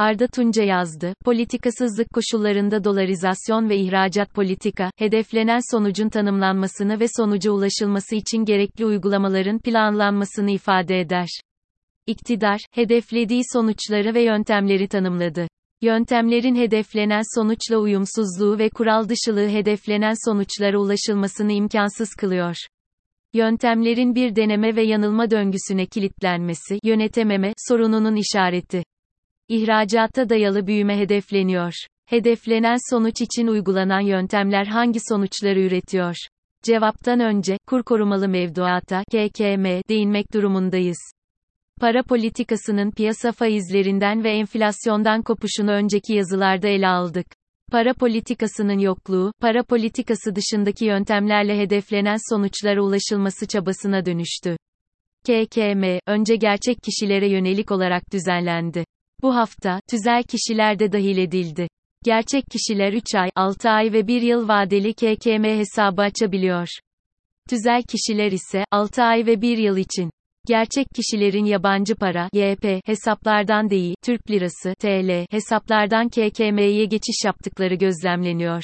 Arda Tunca yazdı, politikasızlık koşullarında dolarizasyon ve ihracat politika, hedeflenen sonucun tanımlanmasını ve sonuca ulaşılması için gerekli uygulamaların planlanmasını ifade eder. İktidar, hedeflediği sonuçları ve yöntemleri tanımladı. Yöntemlerin hedeflenen sonuçla uyumsuzluğu ve kural dışılığı hedeflenen sonuçlara ulaşılmasını imkansız kılıyor. Yöntemlerin bir deneme ve yanılma döngüsüne kilitlenmesi, yönetememe sorununun işareti. İhracata dayalı büyüme hedefleniyor. Hedeflenen sonuç için uygulanan yöntemler hangi sonuçları üretiyor? Cevaptan önce, kur korumalı mevduata, KKM, değinmek durumundayız. Para politikasının piyasa faizlerinden ve enflasyondan kopuşunu önceki yazılarda ele aldık. Para politikasının yokluğu, para politikası dışındaki yöntemlerle hedeflenen sonuçlara ulaşılması çabasına dönüştü. KKM, önce gerçek kişilere yönelik olarak düzenlendi. Bu hafta, tüzel kişiler de dahil edildi. Gerçek kişiler 3 ay, 6 ay ve 1 yıl vadeli KKM hesabı açabiliyor. Tüzel kişiler ise 6 ay ve 1 yıl için Gerçek kişilerin yabancı para YP hesaplardan değil, Türk lirası TL hesaplardan KKM'ye geçiş yaptıkları gözlemleniyor.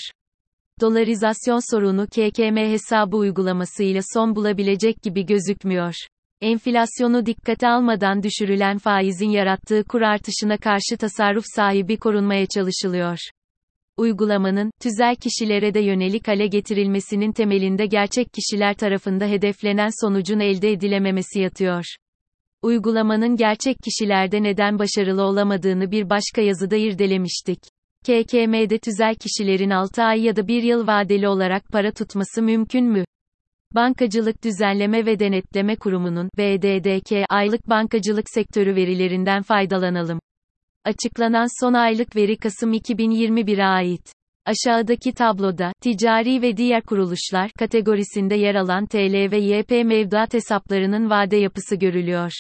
Dolarizasyon sorunu KKM hesabı uygulamasıyla son bulabilecek gibi gözükmüyor. Enflasyonu dikkate almadan düşürülen faizin yarattığı kur artışına karşı tasarruf sahibi korunmaya çalışılıyor. Uygulamanın, tüzel kişilere de yönelik hale getirilmesinin temelinde gerçek kişiler tarafında hedeflenen sonucun elde edilememesi yatıyor. Uygulamanın gerçek kişilerde neden başarılı olamadığını bir başka yazıda irdelemiştik. KKM'de tüzel kişilerin 6 ay ya da 1 yıl vadeli olarak para tutması mümkün mü? Bankacılık Düzenleme ve Denetleme Kurumu'nun BDDK aylık bankacılık sektörü verilerinden faydalanalım. Açıklanan son aylık veri Kasım 2021'e ait. Aşağıdaki tabloda, ticari ve diğer kuruluşlar kategorisinde yer alan TL ve YP mevduat hesaplarının vade yapısı görülüyor.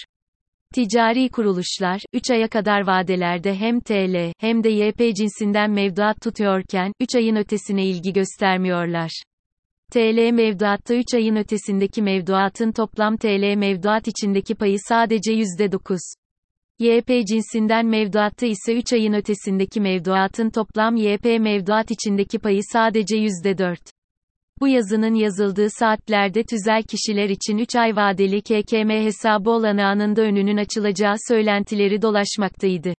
Ticari kuruluşlar, 3 aya kadar vadelerde hem TL, hem de YP cinsinden mevduat tutuyorken, 3 ayın ötesine ilgi göstermiyorlar. TL mevduatta 3 ayın ötesindeki mevduatın toplam TL mevduat içindeki payı sadece %9. YP cinsinden mevduatta ise 3 ayın ötesindeki mevduatın toplam YP mevduat içindeki payı sadece %4. Bu yazının yazıldığı saatlerde tüzel kişiler için 3 ay vadeli KKM hesabı olanağının da önünün açılacağı söylentileri dolaşmaktaydı.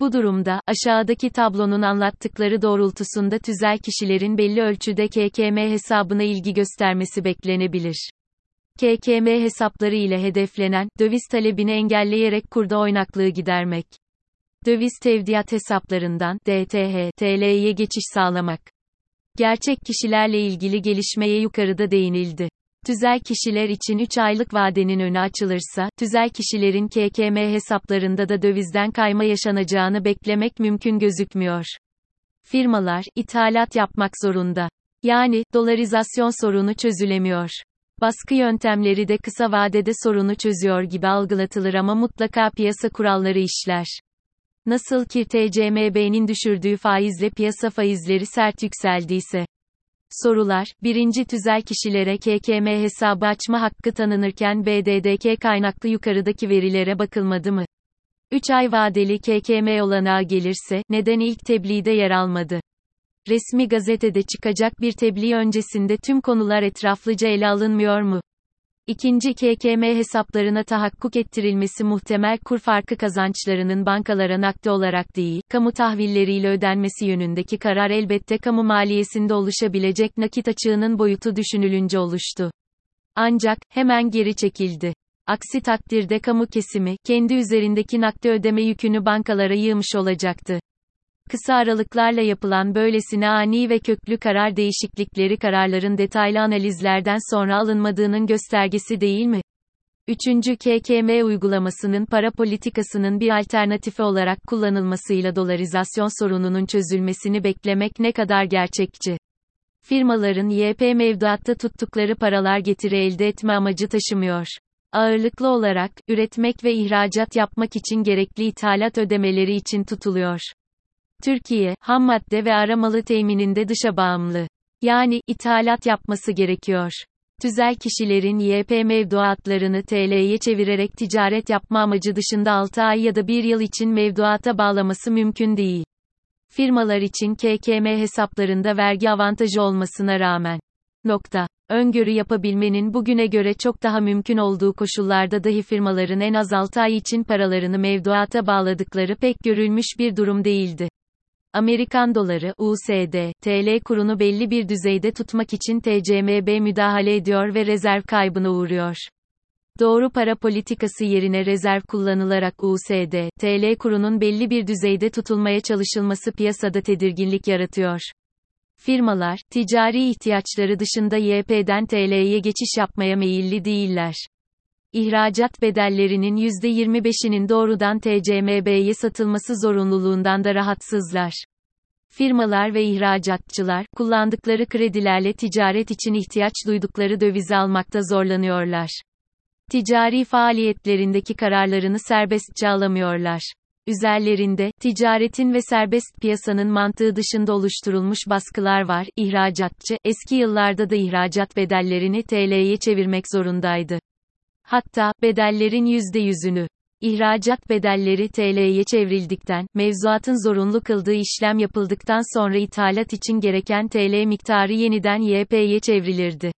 Bu durumda, aşağıdaki tablonun anlattıkları doğrultusunda tüzel kişilerin belli ölçüde KKM hesabına ilgi göstermesi beklenebilir. KKM hesapları ile hedeflenen, döviz talebini engelleyerek kurda oynaklığı gidermek. Döviz tevdiat hesaplarından, DTH, TL'ye geçiş sağlamak. Gerçek kişilerle ilgili gelişmeye yukarıda değinildi. Tüzel kişiler için 3 aylık vadenin önü açılırsa, tüzel kişilerin KKM hesaplarında da dövizden kayma yaşanacağını beklemek mümkün gözükmüyor. Firmalar, ithalat yapmak zorunda. Yani, dolarizasyon sorunu çözülemiyor. Baskı yöntemleri de kısa vadede sorunu çözüyor gibi algılatılır ama mutlaka piyasa kuralları işler. Nasıl ki TCMB'nin düşürdüğü faizle piyasa faizleri sert yükseldiyse. Sorular, birinci tüzel kişilere KKM hesabı açma hakkı tanınırken BDDK kaynaklı yukarıdaki verilere bakılmadı mı? 3 ay vadeli KKM olanağı gelirse, neden ilk tebliğde yer almadı? Resmi gazetede çıkacak bir tebliğ öncesinde tüm konular etraflıca ele alınmıyor mu? İkinci KKM hesaplarına tahakkuk ettirilmesi muhtemel kur farkı kazançlarının bankalara nakde olarak değil, kamu tahvilleriyle ödenmesi yönündeki karar elbette kamu maliyesinde oluşabilecek nakit açığının boyutu düşünülünce oluştu. Ancak, hemen geri çekildi. Aksi takdirde kamu kesimi, kendi üzerindeki nakde ödeme yükünü bankalara yığmış olacaktı. Kısa aralıklarla yapılan böylesine ani ve köklü karar değişiklikleri kararların detaylı analizlerden sonra alınmadığının göstergesi değil mi? Üçüncü KKM uygulamasının para politikasının bir alternatifi olarak kullanılmasıyla dolarizasyon sorununun çözülmesini beklemek ne kadar gerçekçi? Firmaların YP mevduatta tuttukları paralar getiri elde etme amacı taşımıyor. Ağırlıklı olarak, üretmek ve ihracat yapmak için gerekli ithalat ödemeleri için tutuluyor. Türkiye, ham madde ve aramalı temininde dışa bağımlı. Yani, ithalat yapması gerekiyor. Tüzel kişilerin YP mevduatlarını TL'ye çevirerek ticaret yapma amacı dışında 6 ay ya da 1 yıl için mevduata bağlaması mümkün değil. Firmalar için KKM hesaplarında vergi avantajı olmasına rağmen. Nokta. Öngörü yapabilmenin bugüne göre çok daha mümkün olduğu koşullarda dahi firmaların en az 6 ay için paralarını mevduata bağladıkları pek görülmüş bir durum değildi. Amerikan doları, USD, TL kurunu belli bir düzeyde tutmak için TCMB müdahale ediyor ve rezerv kaybına uğruyor. Doğru para politikası yerine rezerv kullanılarak USD, TL kurunun belli bir düzeyde tutulmaya çalışılması piyasada tedirginlik yaratıyor. Firmalar, ticari ihtiyaçları dışında YP'den TL'ye geçiş yapmaya meyilli değiller. İhracat bedellerinin %25'inin doğrudan TCMB'ye satılması zorunluluğundan da rahatsızlar. Firmalar ve ihracatçılar, kullandıkları kredilerle ticaret için ihtiyaç duydukları dövizi almakta zorlanıyorlar. Ticari faaliyetlerindeki kararlarını serbestçe alamıyorlar. Üzerlerinde, ticaretin ve serbest piyasanın mantığı dışında oluşturulmuş baskılar var. İhracatçı, eski yıllarda da ihracat bedellerini TL'ye çevirmek zorundaydı. Hatta, bedellerin %100'ünü, ihracat bedelleri TL'ye çevrildikten, mevzuatın zorunlu kıldığı işlem yapıldıktan sonra ithalat için gereken TL miktarı yeniden YP'ye çevrilirdi.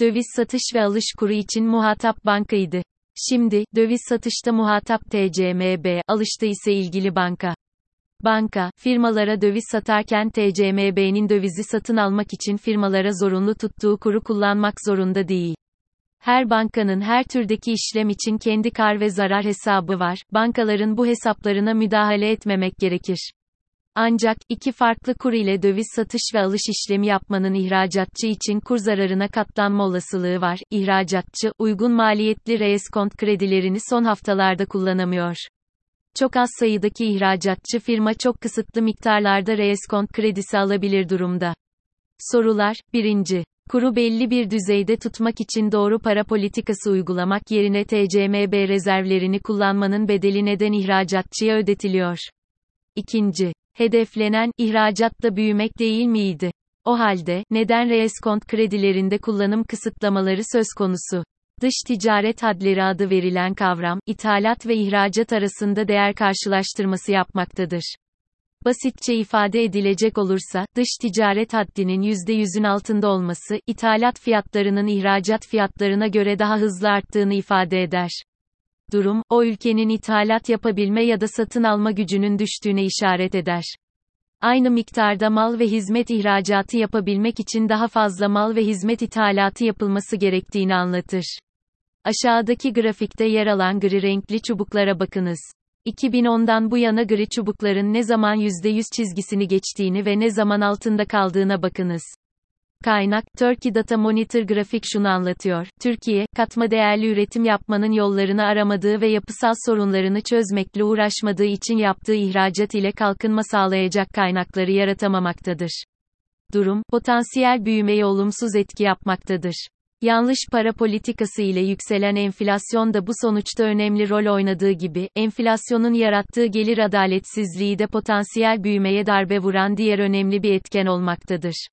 Döviz satış ve alış kuru için muhatap bankaydı. Şimdi, döviz satışta muhatap TCMB, alışta ise ilgili banka. Banka, firmalara döviz satarken TCMB'nin dövizi satın almak için firmalara zorunlu tuttuğu kuru kullanmak zorunda değil. Her bankanın her türdeki işlem için kendi kar ve zarar hesabı var. Bankaların bu hesaplarına müdahale etmemek gerekir. Ancak, iki farklı kur ile döviz satış ve alış işlemi yapmanın ihracatçı için kur zararına katlanma olasılığı var. İhracatçı, uygun maliyetli reeskont kredilerini son haftalarda kullanamıyor. Çok az sayıdaki ihracatçı firma çok kısıtlı miktarlarda reeskont kredisi alabilir durumda. Sorular 1. Kuru belli bir düzeyde tutmak için doğru para politikası uygulamak yerine TCMB rezervlerini kullanmanın bedeli neden ihracatçıya ödetiliyor? 2. Hedeflenen, ihracatla büyümek değil miydi? O halde, neden reeskont kredilerinde kullanım kısıtlamaları söz konusu? Dış ticaret hadleri adı verilen kavram, ithalat ve ihracat arasında değer karşılaştırması yapmaktadır. Basitçe ifade edilecek olursa, dış ticaret haddinin %100'ün altında olması, ithalat fiyatlarının ihracat fiyatlarına göre daha hızlı arttığını ifade eder durum, o ülkenin ithalat yapabilme ya da satın alma gücünün düştüğüne işaret eder. Aynı miktarda mal ve hizmet ihracatı yapabilmek için daha fazla mal ve hizmet ithalatı yapılması gerektiğini anlatır. Aşağıdaki grafikte yer alan gri renkli çubuklara bakınız. 2010'dan bu yana gri çubukların ne zaman %100 çizgisini geçtiğini ve ne zaman altında kaldığına bakınız. Kaynak, Turkey Data Monitor grafik şunu anlatıyor. Türkiye, katma değerli üretim yapmanın yollarını aramadığı ve yapısal sorunlarını çözmekle uğraşmadığı için yaptığı ihracat ile kalkınma sağlayacak kaynakları yaratamamaktadır. Durum, potansiyel büyümeye olumsuz etki yapmaktadır. Yanlış para politikası ile yükselen enflasyon da bu sonuçta önemli rol oynadığı gibi, enflasyonun yarattığı gelir adaletsizliği de potansiyel büyümeye darbe vuran diğer önemli bir etken olmaktadır.